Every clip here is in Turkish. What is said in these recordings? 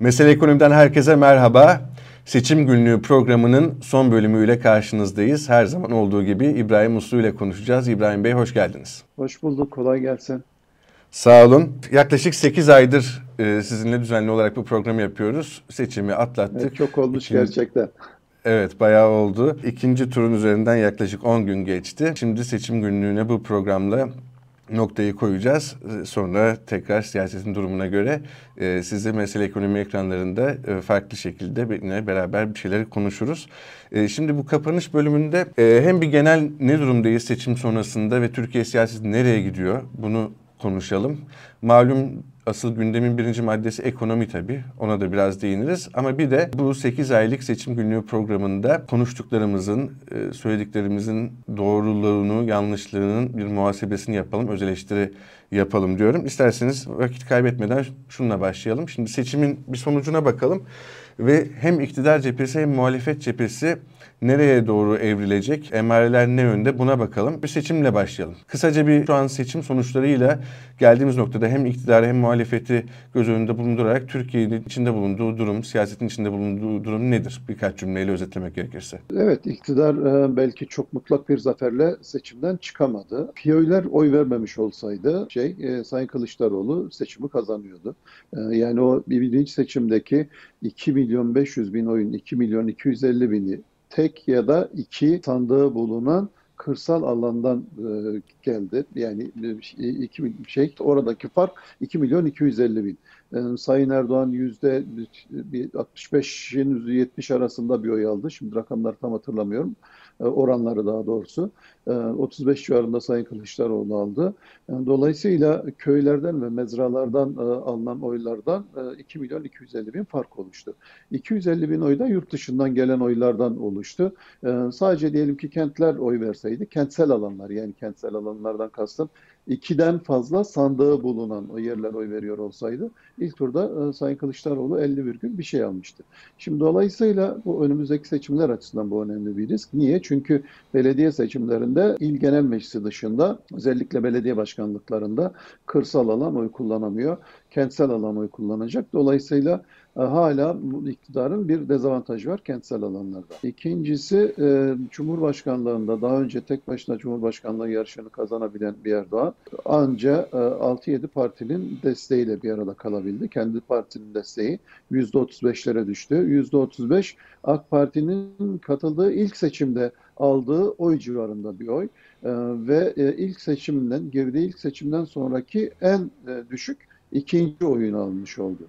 Mesele Ekonomi'den herkese merhaba. Seçim Günlüğü programının son bölümüyle karşınızdayız. Her zaman olduğu gibi İbrahim Uslu ile konuşacağız. İbrahim Bey hoş geldiniz. Hoş bulduk, kolay gelsin. Sağ olun. Yaklaşık 8 aydır e, sizinle düzenli olarak bu programı yapıyoruz. Seçimi atlattık. Evet, çok olmuş İkinci... gerçekten. Evet bayağı oldu. İkinci turun üzerinden yaklaşık 10 gün geçti. Şimdi seçim günlüğüne bu programla noktayı koyacağız. Sonra tekrar siyasetin durumuna göre e, size mesele ekonomi ekranlarında e, farklı şekilde yine beraber bir şeyleri konuşuruz. E, şimdi bu kapanış bölümünde e, hem bir genel ne durumdayız seçim sonrasında ve Türkiye siyaseti nereye gidiyor bunu konuşalım. Malum asıl gündemin birinci maddesi ekonomi tabii. Ona da biraz değiniriz. Ama bir de bu 8 aylık seçim günlüğü programında konuştuklarımızın, e, söylediklerimizin doğruluğunu, yanlışlığının bir muhasebesini yapalım, öz eleştiri yapalım diyorum. İsterseniz vakit kaybetmeden şununla başlayalım. Şimdi seçimin bir sonucuna bakalım ve hem iktidar cephesi hem muhalefet cephesi nereye doğru evrilecek, emareler ne yönde buna bakalım. Bir seçimle başlayalım. Kısaca bir şu an seçim sonuçlarıyla geldiğimiz noktada hem iktidarı hem muhalefeti göz önünde bulundurarak Türkiye'nin içinde bulunduğu durum, siyasetin içinde bulunduğu durum nedir? Birkaç cümleyle özetlemek gerekirse. Evet, iktidar e, belki çok mutlak bir zaferle seçimden çıkamadı. Piyoylar oy vermemiş olsaydı şey e, Sayın Kılıçdaroğlu seçimi kazanıyordu. E, yani o birinci seçimdeki 2 milyon 500 bin oyun 2 milyon 250 bini tek ya da iki sandığı bulunan kırsal alandan e, geldi. Yani e, iki şey oradaki fark 2 milyon 250 bin. E, Sayın Erdoğan yüzde 65'in 70 arasında bir oy aldı. Şimdi rakamları tam hatırlamıyorum. E, oranları daha doğrusu. 35 e, civarında Sayın Kılıçdaroğlu aldı. E, dolayısıyla köylerden ve mezralardan alınan oylardan 2 milyon 250 bin fark oluştu. 250 bin oy da yurt dışından gelen oylardan oluştu. Sadece diyelim ki kentler oy verseydi, kentsel alanlar yani kentsel alanlardan kastım ikiden fazla sandığı bulunan o yerler oy veriyor olsaydı ilk turda e, Sayın Kılıçdaroğlu 50 virgül bir şey almıştı. Şimdi dolayısıyla bu önümüzdeki seçimler açısından bu önemli bir risk. Niye? Çünkü belediye seçimlerinde il genel meclisi dışında özellikle belediye başkanlıklarında kırsal alan oy kullanamıyor. Kentsel alan oy kullanacak. Dolayısıyla e, hala iktidarın bir dezavantajı var kentsel alanlarda. İkincisi e, Cumhurbaşkanlığında daha önce tek başına Cumhurbaşkanlığı yarışını kazanabilen bir Erdoğan anca 6-7 partinin desteğiyle bir arada kalabildi. Kendi partinin desteği %35'lere düştü. %35 AK Parti'nin katıldığı ilk seçimde aldığı oy civarında bir oy e, ve ilk seçimden girdiği ilk seçimden sonraki en düşük ikinci oyunu almış oldu.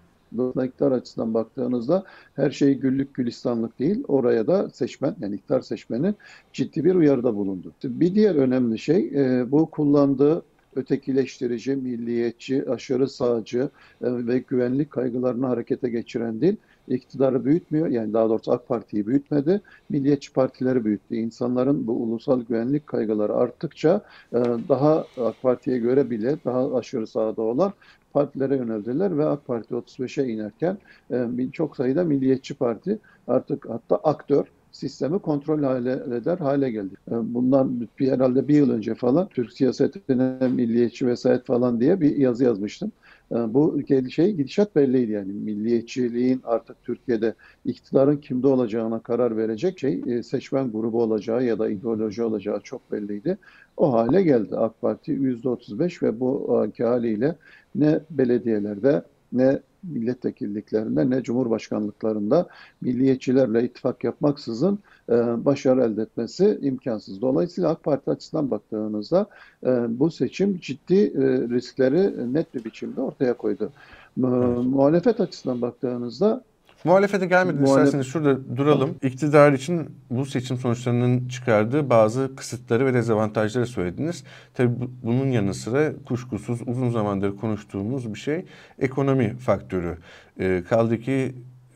İktidar açısından baktığınızda her şey güllük gülistanlık değil. Oraya da seçmen yani iktidar seçmeni ciddi bir uyarıda bulundu. Bir diğer önemli şey e, bu kullandığı ötekileştirici, milliyetçi, aşırı sağcı e, ve güvenlik kaygılarını harekete geçiren dil iktidarı büyütmüyor. Yani daha doğrusu AK Parti'yi büyütmedi. Milliyetçi partileri büyüttü. İnsanların bu ulusal güvenlik kaygıları arttıkça e, daha AK Parti'ye göre bile daha aşırı sağda olan partilere yöneldiler ve AK Parti 35'e inerken e, çok sayıda milliyetçi parti artık hatta aktör sistemi kontrol hale eder hale geldi. E, bundan bir, herhalde bir yıl önce falan Türk siyasetine milliyetçi vesayet falan diye bir yazı yazmıştım. E, bu şey gidişat belliydi yani milliyetçiliğin artık Türkiye'de iktidarın kimde olacağına karar verecek şey seçmen grubu olacağı ya da ideoloji olacağı çok belliydi. O hale geldi AK Parti %35 ve bu haliyle ne belediyelerde ne milletvekilliklerinde ne cumhurbaşkanlıklarında milliyetçilerle ittifak yapmaksızın e, başarı elde etmesi imkansız. Dolayısıyla AK Parti açısından baktığınızda e, bu seçim ciddi e, riskleri net bir biçimde ortaya koydu. E, muhalefet açısından baktığınızda Muhalefete gelmeden Muhalef... isterseniz şurada duralım. İktidar için bu seçim sonuçlarının çıkardığı bazı kısıtları ve dezavantajları söylediniz. Tabii bunun yanı sıra kuşkusuz uzun zamandır konuştuğumuz bir şey ekonomi faktörü. E, kaldı ki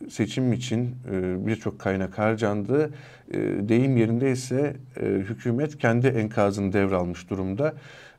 seçim için e, birçok kaynak harcandı. E, deyim yerinde ise e, hükümet kendi enkazını devralmış durumda.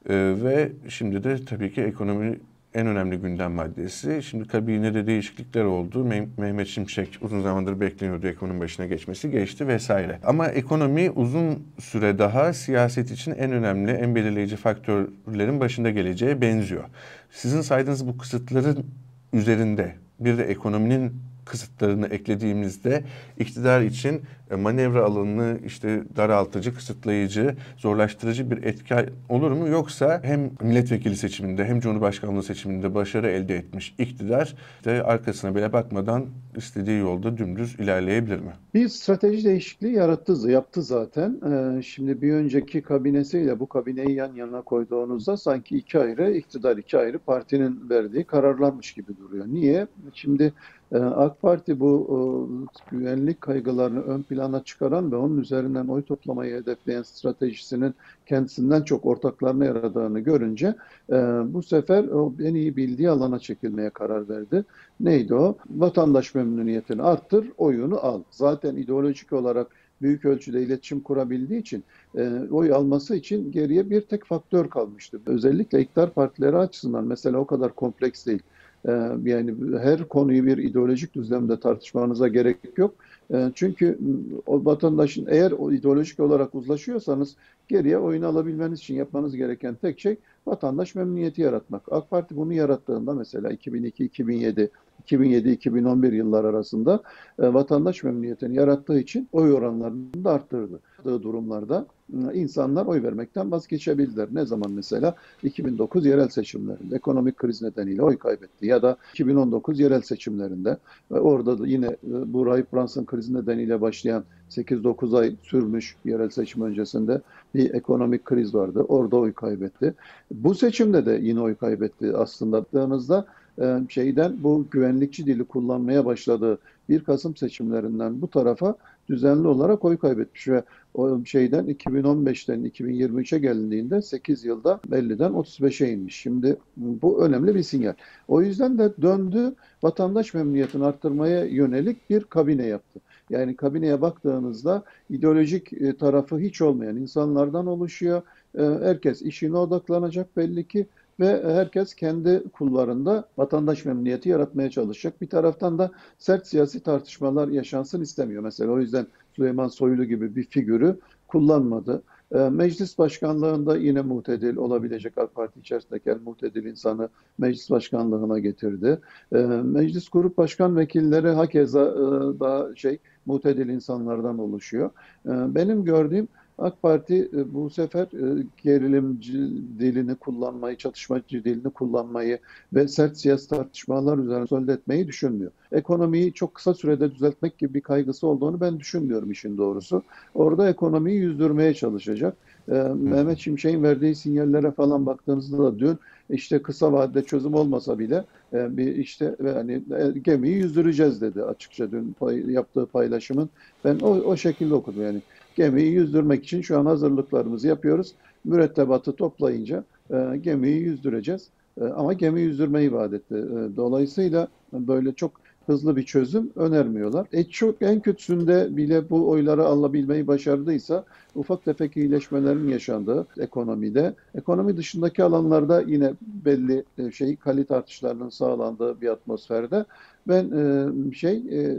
E, ve şimdi de tabii ki ekonomi en önemli gündem maddesi. Şimdi kabinede değişiklikler oldu. Mehmet Şimşek uzun zamandır bekleniyordu ekonomi başına geçmesi geçti vesaire. Ama ekonomi uzun süre daha siyaset için en önemli, en belirleyici faktörlerin başında geleceğe benziyor. Sizin saydığınız bu kısıtların üzerinde bir de ekonominin kısıtlarını eklediğimizde iktidar için manevra alanını işte daraltıcı, kısıtlayıcı, zorlaştırıcı bir etki olur mu? Yoksa hem milletvekili seçiminde hem cumhurbaşkanlığı seçiminde başarı elde etmiş iktidar de arkasına bile bakmadan istediği yolda dümdüz ilerleyebilir mi? Bir strateji değişikliği yarattı, yaptı zaten. Ee, şimdi bir önceki kabinesiyle bu kabineyi yan yana koyduğunuzda sanki iki ayrı iktidar, iki ayrı partinin verdiği kararlarmış gibi duruyor. Niye? Şimdi e, AK Parti bu güvenlik kaygılarını ön plana çıkaran ve onun üzerinden oy toplamayı hedefleyen stratejisinin kendisinden çok ortaklarına yaradığını görünce e, bu sefer o en iyi bildiği alana çekilmeye karar verdi. Neydi o? Vatandaş memnuniyetini arttır, oyunu al. Zaten ideolojik olarak büyük ölçüde iletişim kurabildiği için e, oy alması için geriye bir tek faktör kalmıştı. Özellikle iktidar partileri açısından mesela o kadar kompleks değil. E, yani her konuyu bir ideolojik düzlemde tartışmanıza gerek yok. E, çünkü o vatandaşın eğer o ideolojik olarak uzlaşıyorsanız geriye oyunu alabilmeniz için yapmanız gereken tek şey vatandaş memnuniyeti yaratmak. AK Parti bunu yarattığında mesela 2002-2007 2007-2011 yıllar arasında e, vatandaş memnuniyetini yarattığı için oy oranlarını da arttırdı. Durumlarda insanlar oy vermekten vazgeçebildiler. Ne zaman mesela 2009 yerel seçimlerinde ekonomik kriz nedeniyle oy kaybetti ya da 2019 yerel seçimlerinde ve orada da yine e, bu Rahip Brunson krizi nedeniyle başlayan 8-9 ay sürmüş yerel seçim öncesinde bir ekonomik kriz vardı. Orada oy kaybetti. Bu seçimde de yine oy kaybetti aslında. Baktığınızda e, şeyden bu güvenlikçi dili kullanmaya başladığı 1 Kasım seçimlerinden bu tarafa düzenli olarak oy kaybetmiş ve o şeyden 2015'ten 2023'e gelindiğinde 8 yılda 50'den 35'e inmiş. Şimdi bu önemli bir sinyal. O yüzden de döndü vatandaş memnuniyetini arttırmaya yönelik bir kabine yaptı. Yani kabineye baktığınızda ideolojik e, tarafı hiç olmayan insanlardan oluşuyor. E, herkes işine odaklanacak belli ki ve herkes kendi kullarında vatandaş memnuniyeti yaratmaya çalışacak. Bir taraftan da sert siyasi tartışmalar yaşansın istemiyor. Mesela o yüzden Süleyman Soylu gibi bir figürü kullanmadı. Ee, meclis başkanlığında yine muhtedil olabilecek AK Parti içerisindeki en muhtedil insanı meclis başkanlığına getirdi. Ee, meclis grup başkan vekilleri hakeza e, daha şey muhtedil insanlardan oluşuyor. Ee, benim gördüğüm AK Parti e, bu sefer e, gerilimci dilini kullanmayı, çatışmacı dilini kullanmayı ve sert siyasi tartışmalar üzerine söz etmeyi düşünmüyor. Ekonomiyi çok kısa sürede düzeltmek gibi bir kaygısı olduğunu ben düşünmüyorum işin doğrusu. Orada ekonomiyi yüzdürmeye çalışacak. Ee, Mehmet Şimşek'in verdiği sinyallere falan baktığınızda da dün işte kısa vadede çözüm olmasa bile bir işte yani gemiyi yüzdüreceğiz dedi açıkça dün pay, yaptığı paylaşımın. Ben o, o şekilde okudum yani gemiyi yüzdürmek için şu an hazırlıklarımızı yapıyoruz. Mürettebatı toplayınca e, gemiyi yüzdüreceğiz. E, ama gemi yüzdürmeyi vaat etti. E, dolayısıyla böyle çok hızlı bir çözüm önermiyorlar. E çok en kötüsünde bile bu oyları alabilmeyi başardıysa ufak tefek iyileşmelerin yaşandığı ekonomide, ekonomi dışındaki alanlarda yine belli e, şey kalite artışlarının sağlandığı bir atmosferde ben e, şey e,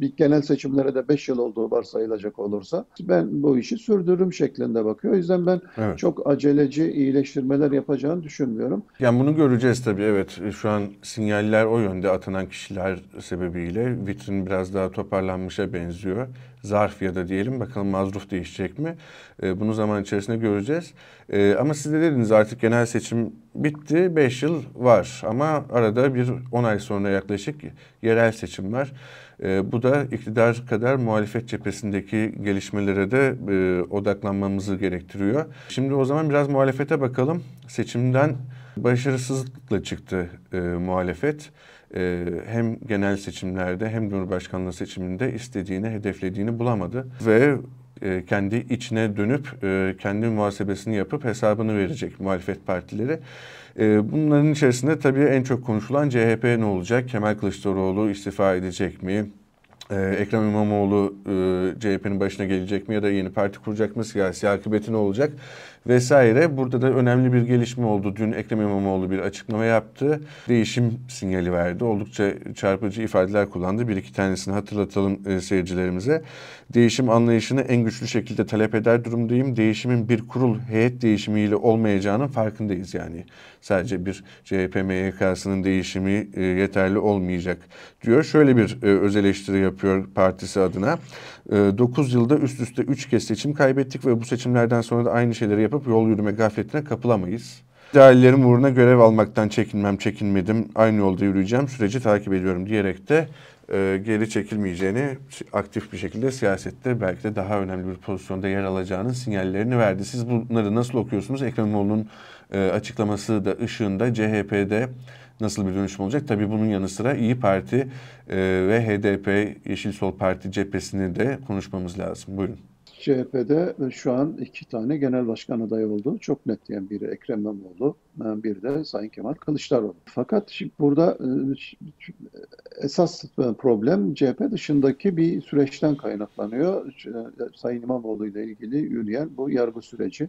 bir genel seçimlere de 5 yıl olduğu varsayılacak olursa ben bu işi sürdürürüm şeklinde bakıyor. O yüzden ben evet. çok aceleci iyileştirmeler yapacağını düşünmüyorum. Yani bunu göreceğiz tabii evet. Şu an sinyaller o yönde atanan kişiler sebebiyle vitrin biraz daha toparlanmışa benziyor zarf ya da diyelim bakalım mazruf değişecek mi? E, bunu zaman içerisinde göreceğiz. E, ama siz de dediniz artık genel seçim bitti. 5 yıl var ama arada bir 10 ay sonra yaklaşık yerel seçim var. E, bu da iktidar kadar muhalefet cephesindeki gelişmelere de e, odaklanmamızı gerektiriyor. Şimdi o zaman biraz muhalefete bakalım. Seçimden başarısızlıkla çıktı e, muhalefet. E, hem genel seçimlerde hem Cumhurbaşkanlığı seçiminde istediğini, hedeflediğini bulamadı. Ve e, kendi içine dönüp e, kendi muhasebesini yapıp hesabını verecek muhalefet partileri. E, bunların içerisinde tabii en çok konuşulan CHP ne olacak? Kemal Kılıçdaroğlu istifa edecek mi? Ekrem İmamoğlu CHP'nin başına gelecek mi ya da yeni parti kuracak mı? Siyasi akıbeti ne olacak? Vesaire. Burada da önemli bir gelişme oldu. Dün Ekrem İmamoğlu bir açıklama yaptı. Değişim sinyali verdi. Oldukça çarpıcı ifadeler kullandı. Bir iki tanesini hatırlatalım e, seyircilerimize. Değişim anlayışını en güçlü şekilde talep eder durumdayım. Değişimin bir kurul heyet değişimiyle olmayacağının farkındayız yani. Sadece bir CHP MYK'sının değişimi e, yeterli olmayacak diyor. Şöyle bir e, öz eleştiri yapıyor partisi adına. 9 yılda üst üste 3 kez seçim kaybettik ve bu seçimlerden sonra da aynı şeyleri yapıp yol yürüme gafletine kapılamayız. İdeallerim uğruna görev almaktan çekinmem, çekinmedim. Aynı yolda yürüyeceğim, süreci takip ediyorum diyerek de e, geri çekilmeyeceğini, aktif bir şekilde siyasette belki de daha önemli bir pozisyonda yer alacağının sinyallerini verdi. Siz bunları nasıl okuyorsunuz? Ekrem İmamoğlu'nun e, açıklaması da ışığında CHP'de nasıl bir dönüşüm olacak? Tabii bunun yanı sıra İyi Parti e, ve HDP, Yeşil Sol Parti cephesini de konuşmamız lazım. Buyurun. CHP'de şu an iki tane genel başkan adayı oldu. Çok net diyen biri Ekrem İmamoğlu, bir de Sayın Kemal Kılıçdaroğlu. Fakat şimdi burada e, esas problem CHP dışındaki bir süreçten kaynaklanıyor. Sayın İmamoğlu ile ilgili yürüyen bu yargı süreci e,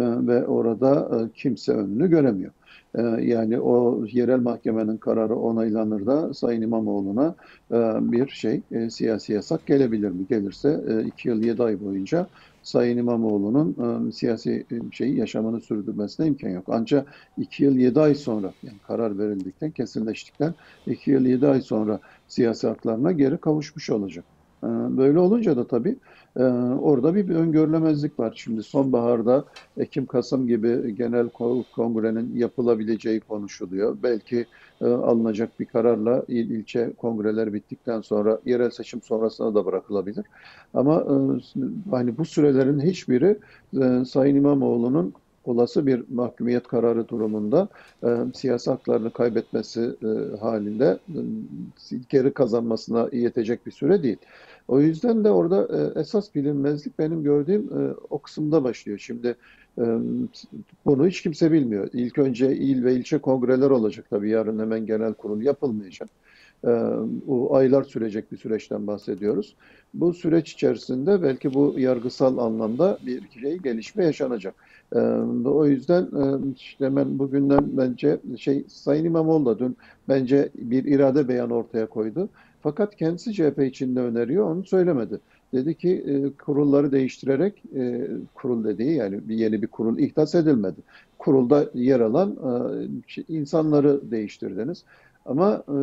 ve orada e, kimse önünü göremiyor. Ee, yani o yerel mahkemenin kararı onaylanır da Sayın İmamoğlu'na e, bir şey e, siyasi yasak gelebilir mi? Gelirse e, iki yıl yedi ay boyunca Sayın İmamoğlu'nun siyasi şeyi yaşamını sürdürmesine imkan yok. Ancak iki yıl yedi ay sonra yani karar verildikten, kesinleştikten iki yıl yedi ay sonra siyasi haklarına geri kavuşmuş olacak. Böyle olunca da tabii ee, orada bir öngörülemezlik var. Şimdi sonbaharda Ekim-Kasım gibi genel kongrenin yapılabileceği konuşuluyor. Belki e, alınacak bir kararla il ilçe kongreler bittikten sonra yerel seçim sonrasına da bırakılabilir. Ama e, hani bu sürelerin hiçbiri e, Sayın İmamoğlu'nun olası bir mahkumiyet kararı durumunda e, siyasi haklarını kaybetmesi e, halinde e, geri kazanmasına yetecek bir süre değil. O yüzden de orada e, esas bilinmezlik benim gördüğüm e, o kısımda başlıyor. Şimdi e, bunu hiç kimse bilmiyor. İlk önce il ve ilçe kongreler olacak tabii yarın hemen genel kurul yapılmayacak. E, o aylar sürecek bir süreçten bahsediyoruz. Bu süreç içerisinde belki bu yargısal anlamda bir şey gelişme yaşanacak. E, o yüzden e, işte hemen bugünden bence şey Sayın İmamoğlu da dün bence bir irade beyan ortaya koydu. Fakat kendisi CHP içinde öneriyor, onu söylemedi. Dedi ki e, kurulları değiştirerek, e, kurul dediği yani bir yeni bir kurul ihdas edilmedi. Kurulda yer alan e, insanları değiştirdiniz. Ama e,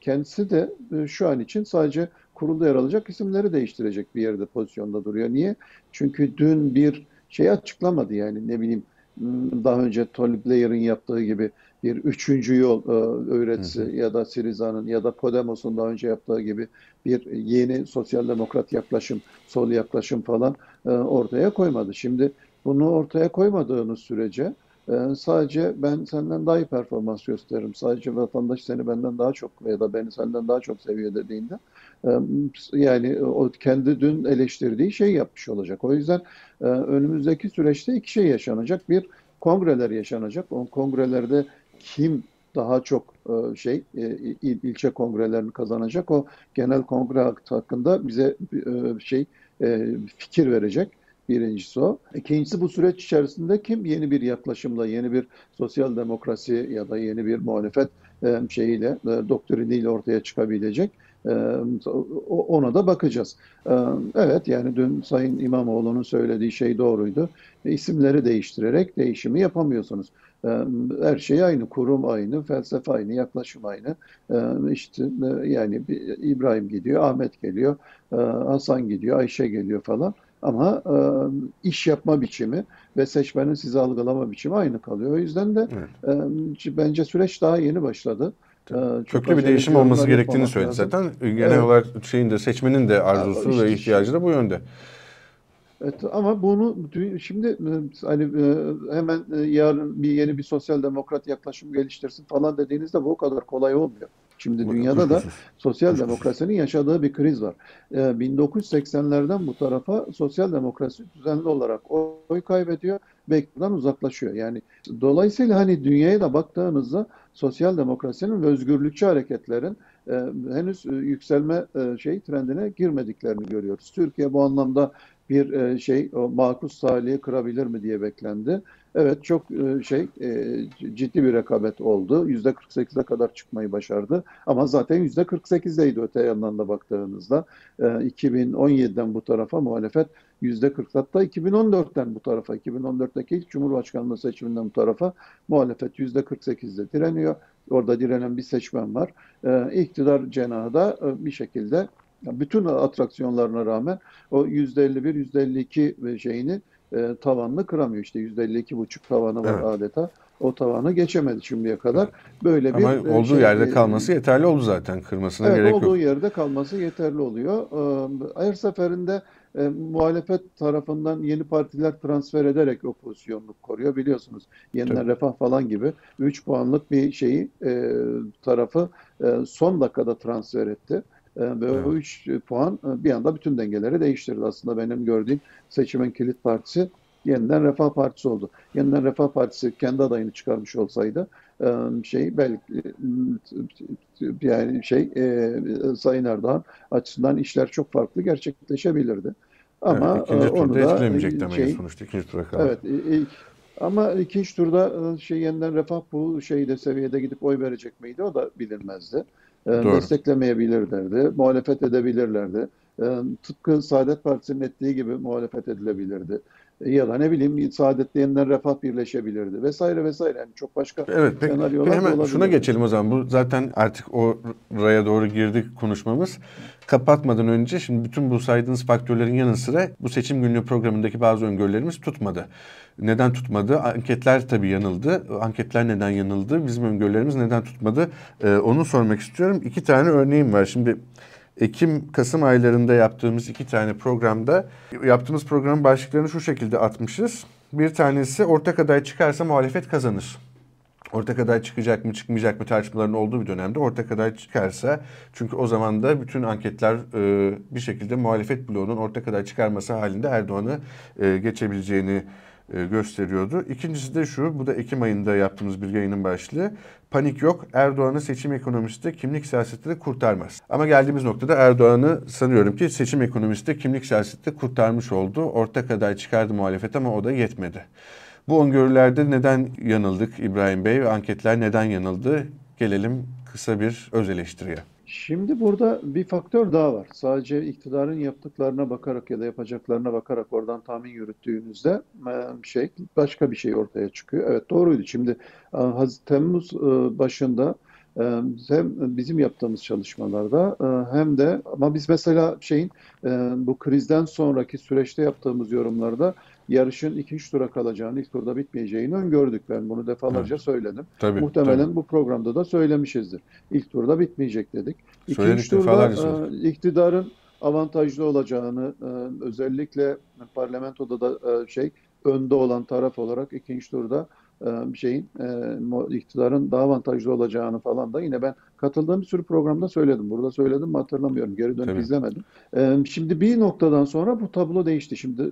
kendisi de e, şu an için sadece kurulda yer alacak isimleri değiştirecek bir yerde pozisyonda duruyor. Niye? Çünkü dün bir şey açıklamadı yani ne bileyim daha önce Tony Blair'ın yaptığı gibi bir üçüncü yol e, öğretisi hı hı. ya da Siriza'nın ya da Podemos'un daha önce yaptığı gibi bir yeni sosyal demokrat yaklaşım, sol yaklaşım falan ortaya koymadı. Şimdi bunu ortaya koymadığınız sürece e, sadece ben senden daha iyi performans gösteririm. Sadece vatandaş seni benden daha çok ya da beni senden daha çok seviyor dediğinde e, yani o kendi dün eleştirdiği şey yapmış olacak. O yüzden e, önümüzdeki süreçte iki şey yaşanacak. Bir kongreler yaşanacak. O kongrelerde kim daha çok e, şey il, ilçe kongrelerini kazanacak o genel kongre hakkında bize şey fikir verecek. Birincisi o. İkincisi bu süreç içerisinde kim yeni bir yaklaşımla, yeni bir sosyal demokrasi ya da yeni bir muhalefet şeyiyle, doktriniyle ortaya çıkabilecek. Ona da bakacağız. Evet yani dün Sayın İmamoğlu'nun söylediği şey doğruydu. İsimleri değiştirerek değişimi yapamıyorsunuz. Her şey aynı, kurum aynı, felsefe aynı, yaklaşım aynı. İşte yani İbrahim gidiyor, Ahmet geliyor, Hasan gidiyor, Ayşe geliyor falan. Ama iş yapma biçimi ve seçmenin sizi algılama biçimi aynı kalıyor. O yüzden de evet. bence süreç daha yeni başladı. Çok Köklü bir değişim olması gerektiğini söyledi lazım. zaten. Genel evet. olarak şeyin de seçmenin de arzusu işte, ve ihtiyacı da bu yönde. Evet, ama bunu şimdi e, hani e, hemen e, yarın bir yeni bir sosyal demokrat yaklaşım geliştirsin falan dediğinizde bu o kadar kolay olmuyor. Şimdi dünyada da sosyal demokrasinin yaşadığı bir kriz var. 1980'lerden bu tarafa sosyal demokrasi düzenli olarak oy kaybediyor ve iktidardan uzaklaşıyor. Yani dolayısıyla hani dünyaya da baktığınızda sosyal demokrasinin ve özgürlükçü hareketlerin e, henüz e, yükselme e, şey trendine girmediklerini görüyoruz. Türkiye bu anlamda bir e, şey o makus talihi kırabilir mi diye beklendi. Evet çok e, şey e, ciddi bir rekabet oldu. Yüzde 48'e kadar çıkmayı başardı. Ama zaten yüzde 48'deydi öte yandan da baktığınızda. 2017'den bu tarafa muhalefet yüzde 40 hatta 2014'ten bu tarafa 2014'teki ilk Cumhurbaşkanlığı seçiminden bu tarafa muhalefet yüzde 48'de direniyor. Orada direnen bir seçmen var. İktidar cenahı da bir şekilde bütün atraksiyonlarına rağmen o %51, %52 şeyini e, tavanını kıramıyor. İşte %52 buçuk tavanı var evet. adeta. O tavanı geçemedi şimdiye kadar. Böyle Ama bir olduğu şey, yerde kalması yeterli oldu zaten. Kırmasına evet, gerek yok. olduğu yerde kalması yeterli oluyor. Her seferinde e, muhalefet tarafından yeni partiler transfer ederek o pozisyonluk koruyor. Biliyorsunuz Yeniden Tabii. Refah falan gibi 3 puanlık bir şeyi e, tarafı e, son dakikada transfer etti. Ee, ve evet. o 3 puan e, bir anda bütün dengeleri değiştirdi. Aslında benim gördüğüm seçimin kilit partisi yeniden Refah Partisi oldu. Yeniden Refah Partisi kendi adayını çıkarmış olsaydı e, şey belki e, yani şey Sayın Erdoğan açısından işler çok farklı gerçekleşebilirdi. Ama evet, ikinci onu da etkilemeyecek şey, sonuçta ikinci tura. Evet ilk ama ikinci turda şey yeniden refah bu şeyde seviyede gidip oy verecek miydi o da bilinmezdi. Ee, Doğru. desteklemeyebilirlerdi, muhalefet edebilirlerdi. Ee, tıpkı Saadet Partisi'nin ettiği gibi muhalefet edilebilirdi. Ya da ne bileyim Saadet'le yeniden refah birleşebilirdi vesaire vesaire. Yani çok başka evet, peki, senaryolar hemen olabilir. Şuna geçelim o zaman. Bu zaten artık o raya doğru girdik konuşmamız. Kapatmadan önce şimdi bütün bu saydığınız faktörlerin yanı sıra bu seçim günlüğü programındaki bazı öngörülerimiz tutmadı. Neden tutmadı? Anketler tabii yanıldı. Anketler neden yanıldı? Bizim öngörülerimiz neden tutmadı? Ee, onu sormak istiyorum. İki tane örneğim var. Şimdi Ekim-Kasım aylarında yaptığımız iki tane programda yaptığımız programın başlıklarını şu şekilde atmışız. Bir tanesi ortak aday çıkarsa muhalefet kazanır. Ortak aday çıkacak mı çıkmayacak mı tartışmaların olduğu bir dönemde ortak aday çıkarsa çünkü o zaman da bütün anketler e, bir şekilde muhalefet bloğunun ortak aday çıkarması halinde Erdoğan'ı e, geçebileceğini gösteriyordu. İkincisi de şu, bu da Ekim ayında yaptığımız bir yayının başlığı. Panik yok, Erdoğan'ı seçim ekonomisi de kimlik siyaseti de kurtarmaz. Ama geldiğimiz noktada Erdoğan'ı sanıyorum ki seçim ekonomisi de kimlik siyaseti kurtarmış oldu. Ortak aday çıkardı muhalefet ama o da yetmedi. Bu öngörülerde neden yanıldık İbrahim Bey anketler neden yanıldı? Gelelim kısa bir öz eleştiriye. Şimdi burada bir faktör daha var. Sadece iktidarın yaptıklarına bakarak ya da yapacaklarına bakarak oradan tahmin yürüttüğünüzde e, şey başka bir şey ortaya çıkıyor. Evet doğruydu. Şimdi e, Temmuz e, başında hem bizim yaptığımız çalışmalarda hem de ama biz mesela şeyin bu krizden sonraki süreçte yaptığımız yorumlarda yarışın ikinci tura kalacağını, ilk turda bitmeyeceğini öngördük. Ben bunu defalarca evet. söyledim. Tabii, Muhtemelen tabii. bu programda da söylemişizdir. İlk turda bitmeyecek dedik. İkinci turda e, iktidarın avantajlı olacağını, e, özellikle parlamentoda da e, şey önde olan taraf olarak ikinci turda e, şeyin e, iktidarın daha avantajlı olacağını falan da yine ben katıldığım bir sürü programda söyledim. Burada söyledim mi hatırlamıyorum. Geri dönüp Tabii. izlemedim. E, şimdi bir noktadan sonra bu tablo değişti. Şimdi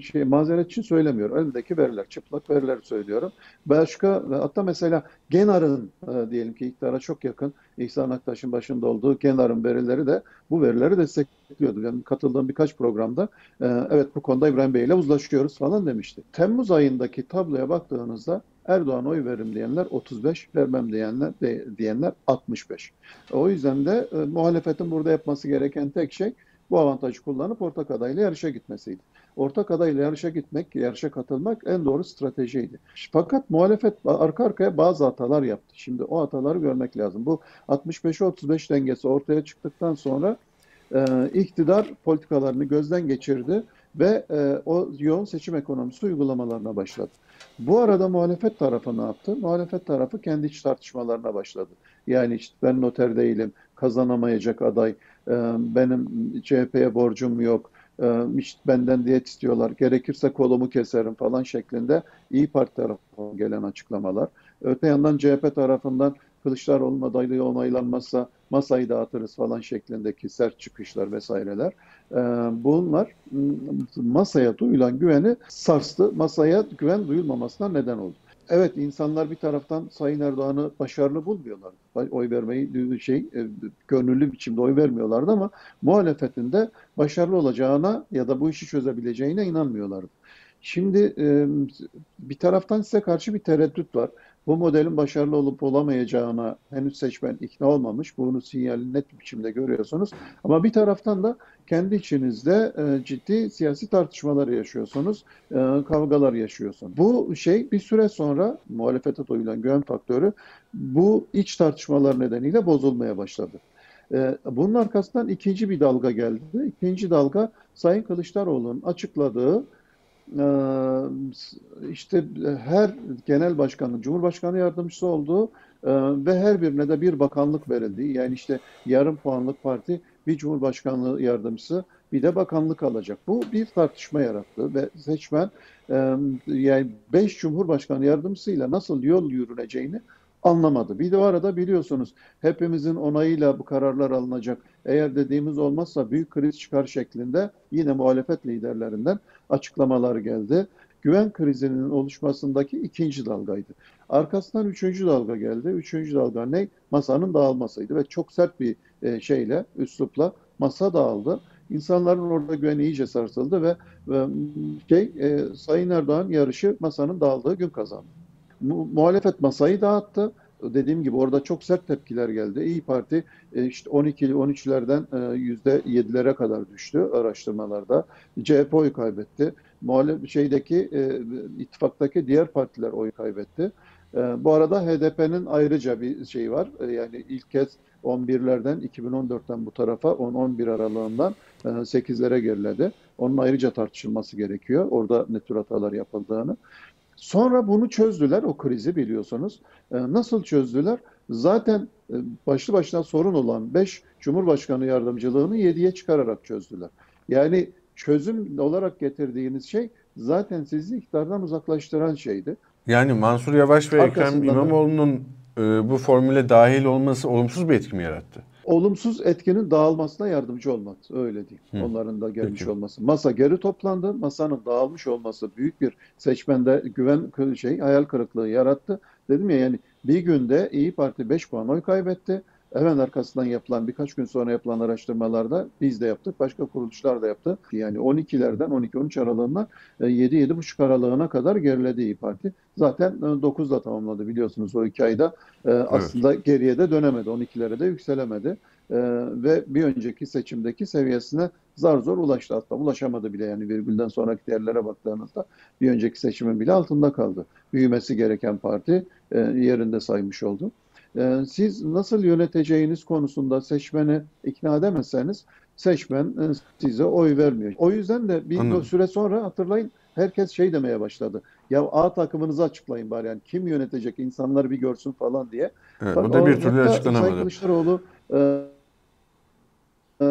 şey mazeret için söylemiyorum. Elimdeki veriler, çıplak veriler söylüyorum. Başka hatta mesela Genar'ın diyelim ki iktidara çok yakın İhsan Aktaş'ın başında olduğu Genar'ın verileri de bu verileri destekliyordu. Yani katıldığım birkaç programda evet bu konuda İbrahim Bey ile uzlaşıyoruz falan demişti. Temmuz ayındaki tabloya baktığınızda Erdoğan oy veririm diyenler 35, vermem diyenler de, diyenler 65. O yüzden de e, muhalefetin burada yapması gereken tek şey bu avantajı kullanıp ortak adayla yarışa gitmesiydi. Ortak adayla yarışa gitmek, yarışa katılmak en doğru stratejiydi. Fakat muhalefet arka arkaya bazı hatalar yaptı. Şimdi o hataları görmek lazım. Bu 65'e 35 dengesi ortaya çıktıktan sonra e, iktidar politikalarını gözden geçirdi ve e, o yoğun seçim ekonomisi uygulamalarına başladı. Bu arada muhalefet tarafı ne yaptı? Muhalefet tarafı kendi iç tartışmalarına başladı. Yani işte ben noter değilim, kazanamayacak aday, e, benim CHP'ye borcum yok, benden diyet istiyorlar, gerekirse kolumu keserim falan şeklinde İyi Parti tarafından gelen açıklamalar. Öte yandan CHP tarafından Kılıçdaroğlu'nun adaylığı onaylanmazsa masayı dağıtırız falan şeklindeki sert çıkışlar vesaireler. Bunlar masaya duyulan güveni sarstı. Masaya güven duyulmamasına neden oldu. Evet insanlar bir taraftan Sayın Erdoğan'ı başarılı bulmuyorlar. Oy vermeyi şey e, gönüllü biçimde oy vermiyorlardı ama muhalefetinde başarılı olacağına ya da bu işi çözebileceğine inanmıyorlardı. Şimdi bir taraftan size karşı bir tereddüt var. Bu modelin başarılı olup olamayacağına henüz seçmen ikna olmamış. Bunu sinyali net biçimde görüyorsunuz. Ama bir taraftan da kendi içinizde e, ciddi siyasi tartışmalar yaşıyorsunuz, e, kavgalar yaşıyorsunuz. Bu şey bir süre sonra muhalefete duyulan güven faktörü bu iç tartışmalar nedeniyle bozulmaya başladı. E, bunun arkasından ikinci bir dalga geldi. İkinci dalga Sayın Kılıçdaroğlu'nun açıkladığı işte her genel başkanın cumhurbaşkanı yardımcısı olduğu e, ve her birine de bir bakanlık verildi. Yani işte yarım puanlık parti bir cumhurbaşkanlığı yardımcısı bir de bakanlık alacak. Bu bir tartışma yarattı ve seçmen e, yani beş cumhurbaşkanı yardımcısıyla nasıl yol yürüneceğini anlamadı. Bir de o arada biliyorsunuz hepimizin onayıyla bu kararlar alınacak. Eğer dediğimiz olmazsa büyük kriz çıkar şeklinde yine muhalefet liderlerinden açıklamalar geldi. Güven krizinin oluşmasındaki ikinci dalgaydı. Arkasından üçüncü dalga geldi. Üçüncü dalga ne? Masanın dağılmasıydı ve çok sert bir e, şeyle, üslupla masa dağıldı. İnsanların orada güveni iyice sarsıldı ve, ve şey, e, Sayın Erdoğan yarışı masanın dağıldığı gün kazandı mu, muhalefet masayı dağıttı. Dediğim gibi orada çok sert tepkiler geldi. İyi Parti e, işte 12'li 13'lerden yüzde 7'lere kadar düştü araştırmalarda. CHP oy kaybetti. Muhalefet şeydeki e, ittifaktaki diğer partiler oy kaybetti. E, bu arada HDP'nin ayrıca bir şey var. Yani ilk kez 11'lerden 2014'ten bu tarafa 10-11 aralığından 8'lere geriledi. Onun ayrıca tartışılması gerekiyor. Orada ne tür hatalar yapıldığını. Sonra bunu çözdüler, o krizi biliyorsunuz. Ee, nasıl çözdüler? Zaten e, başlı başına sorun olan 5 Cumhurbaşkanı yardımcılığını 7'ye çıkararak çözdüler. Yani çözüm olarak getirdiğiniz şey zaten sizi iktidardan uzaklaştıran şeydi. Yani Mansur Yavaş ve Ekrem İmamoğlu'nun e, bu formüle dahil olması olumsuz bir etki mi yarattı? Olumsuz etkinin dağılmasına yardımcı olmak. Öyle değil. Hı. Onların da gelmiş Peki. olması. Masa geri toplandı. Masanın dağılmış olması büyük bir seçmende güven şey hayal kırıklığı yarattı. Dedim ya yani bir günde İyi Parti 5 puan oy kaybetti. Hemen arkasından yapılan birkaç gün sonra yapılan araştırmalarda biz de yaptık. Başka kuruluşlar da yaptı. Yani 12'lerden 12-13 aralığından 7-7,5 e, aralığına kadar geriledi İyi Parti. Zaten 9'da e, tamamladı biliyorsunuz o iki ayda. E, aslında evet. geriye de dönemedi. 12'lere de yükselemedi. Ve bir önceki seçimdeki seviyesine zar zor ulaştı. Hatta ulaşamadı bile yani virgülden sonraki değerlere baktığınızda bir önceki seçimin bile altında kaldı. Büyümesi gereken parti yerinde saymış oldu. Ee, siz nasıl yöneteceğiniz konusunda seçmeni ikna edemezseniz seçmen e, size oy vermiyor. O yüzden de bir Anladım. süre sonra hatırlayın herkes şey demeye başladı. Ya A takımınızı açıklayın bari yani kim yönetecek insanları bir görsün falan diye. Evet, Bak, bu da bir türlü açıklanamadı. Sayın Kılıçdaroğlu e, e,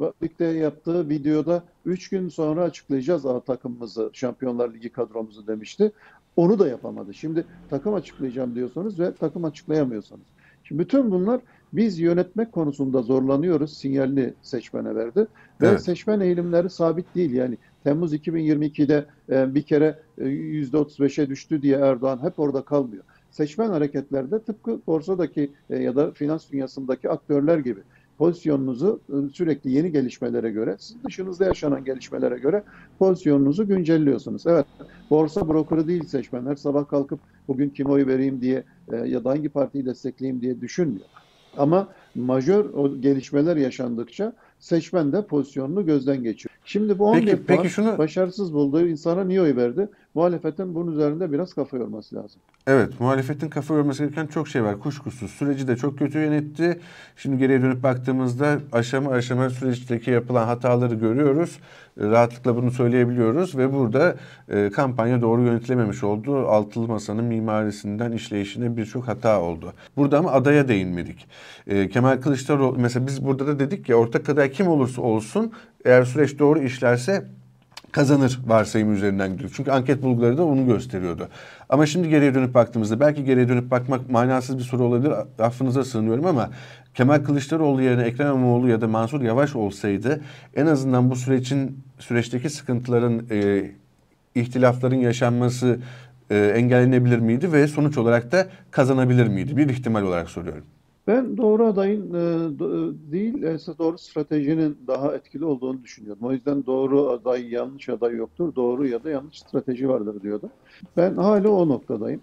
birlikte yaptığı videoda 3 gün sonra açıklayacağız A takımımızı, Şampiyonlar Ligi kadromuzu demişti. Onu da yapamadı. Şimdi takım açıklayacağım diyorsanız ve takım açıklayamıyorsanız. Şimdi bütün bunlar biz yönetmek konusunda zorlanıyoruz sinyalini seçmene verdi. Ve evet. seçmen eğilimleri sabit değil. Yani Temmuz 2022'de e, bir kere e, %35'e düştü diye Erdoğan hep orada kalmıyor. Seçmen hareketlerde tıpkı borsadaki e, ya da finans dünyasındaki aktörler gibi pozisyonunuzu ıı, sürekli yeni gelişmelere göre, sizin dışınızda yaşanan gelişmelere göre pozisyonunuzu güncelliyorsunuz. Evet, borsa brokeri değil seçmenler sabah kalkıp bugün kim oy vereyim diye e, ya da hangi partiyi destekleyeyim diye düşünmüyor. Ama majör gelişmeler yaşandıkça seçmen de pozisyonunu gözden geçiyor. Şimdi bu 11 peki, puan peki şunu... başarısız bulduğu insana niye oy verdi? Muhalefetin bunun üzerinde biraz kafa yorması lazım. Evet, muhalefetin kafa yorması gereken çok şey var. Kuşkusuz süreci de çok kötü yönetti. Şimdi geriye dönüp baktığımızda aşama aşama süreçteki yapılan hataları görüyoruz. Rahatlıkla bunu söyleyebiliyoruz ve burada e, kampanya doğru yönetilememiş oldu. Altılı Masa'nın mimarisinden işleyişine birçok hata oldu. Burada ama adaya değinmedik. E, Kemal Kılıçdaroğlu mesela biz burada da dedik ya ortak aday kim olursa olsun eğer süreç doğru işlerse kazanır varsayım üzerinden gidiyor. Çünkü anket bulguları da onu gösteriyordu. Ama şimdi geriye dönüp baktığımızda belki geriye dönüp bakmak manasız bir soru olabilir. Affınıza sığınıyorum ama Kemal Kılıçdaroğlu yerine Ekrem İmamoğlu ya da Mansur Yavaş olsaydı en azından bu sürecin süreçteki sıkıntıların e, ihtilafların yaşanması e, engellenebilir miydi ve sonuç olarak da kazanabilir miydi? Bir ihtimal olarak soruyorum. Ben doğru adayın e, e, değil, esas doğru stratejinin daha etkili olduğunu düşünüyorum. O yüzden doğru aday, yanlış aday yoktur. Doğru ya da yanlış strateji vardır diyordu. Ben hala o noktadayım.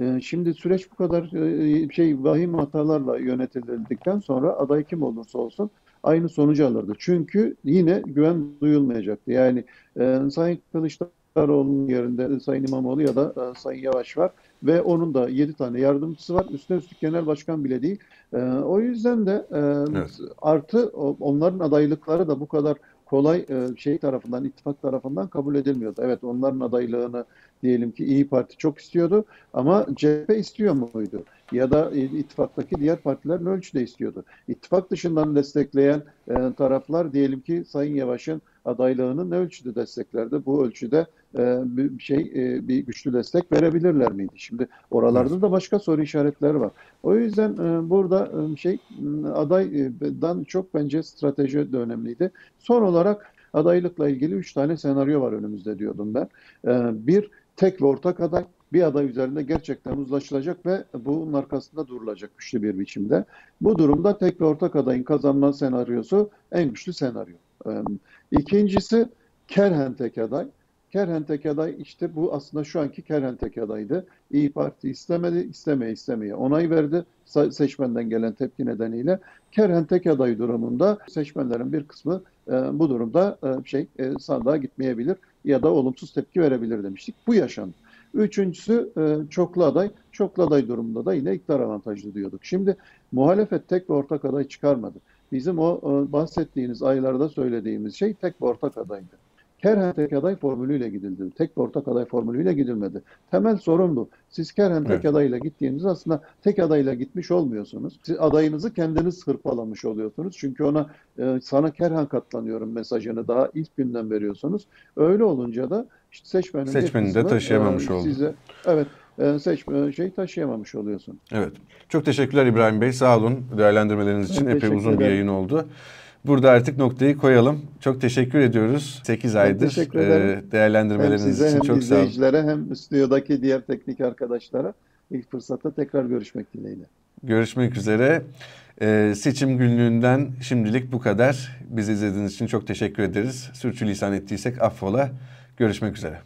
E, şimdi süreç bu kadar şey vahim hatalarla yönetildikten sonra aday kim olursa olsun aynı sonucu alırdı. Çünkü yine güven duyulmayacaktı. Yani Sayın Kılıçdaroğlu'nun yerinde Sayın İmamoğlu ya da Sayın Yavaş var ve onun da 7 tane yardımcısı var. Üstüne üstlük genel başkan bile değil. E, o yüzden de e, evet. artı onların adaylıkları da bu kadar kolay e, şey tarafından, ittifak tarafından kabul edilmiyordu. Evet onların adaylığını diyelim ki İyi Parti çok istiyordu ama CHP istiyor muydu? Ya da ittifaktaki diğer partiler ne ölçüde istiyordu? İttifak dışından destekleyen e, taraflar diyelim ki Sayın Yavaş'ın adaylığını ne ölçüde desteklerdi? Bu ölçüde e, bir şey e, bir güçlü destek verebilirler miydi? Şimdi oralarda da başka soru işaretleri var. O yüzden e, burada şey adaydan çok bence strateji de önemliydi. Son olarak adaylıkla ilgili üç tane senaryo var önümüzde diyordum ben. Bir tek ve ortak aday bir aday üzerinde gerçekten uzlaşılacak ve bunun arkasında durulacak güçlü bir biçimde. Bu durumda tek ve ortak adayın kazanma senaryosu en güçlü senaryo. İkincisi Kerhen tek aday. Kerhen tek aday işte bu aslında şu anki Kerhen tek adaydı. İyi Parti istemedi, istemeye istemeye onay verdi seçmenden gelen tepki nedeniyle. Kerhen tek aday durumunda seçmenlerin bir kısmı e, bu durumda e, şey e, sandığa gitmeyebilir ya da olumsuz tepki verebilir demiştik. Bu yaşandı. Üçüncüsü e, çoklu aday. Çoklu aday durumunda da yine iktidar avantajlı diyorduk. Şimdi muhalefet tek ve ortak aday çıkarmadı. Bizim o e, bahsettiğiniz aylarda söylediğimiz şey tek ve ortak adaydı. Kerhen tek aday formülüyle gidildi. Tek bir ortak aday formülüyle gidilmedi. Temel sorun bu. Siz Kerhen tek evet. adayla gittiğinizde aslında tek adayla gitmiş olmuyorsunuz. Siz adayınızı kendiniz hırpalamış oluyorsunuz. Çünkü ona e, sana Kerhen katlanıyorum mesajını daha ilk günden veriyorsunuz. Öyle olunca da işte seçmenin seçmeni de taşıyamamış e, oldu. Size, evet seçme şey taşıyamamış oluyorsun. Evet. Çok teşekkürler İbrahim Bey. Sağ olun değerlendirmeleriniz için. Epey uzun bir yayın oldu. Burada artık noktayı koyalım. Çok teşekkür ediyoruz. 8 aydır e, değerlendirmeleriniz hem size, için hem çok sağ olun. Hem izleyicilere hem stüdyodaki diğer teknik arkadaşlara ilk fırsatta tekrar görüşmek dileğiyle. Görüşmek üzere. Ee, seçim günlüğünden şimdilik bu kadar. Bizi izlediğiniz için çok teşekkür ederiz. Sürçülisan ettiysek affola. Görüşmek üzere.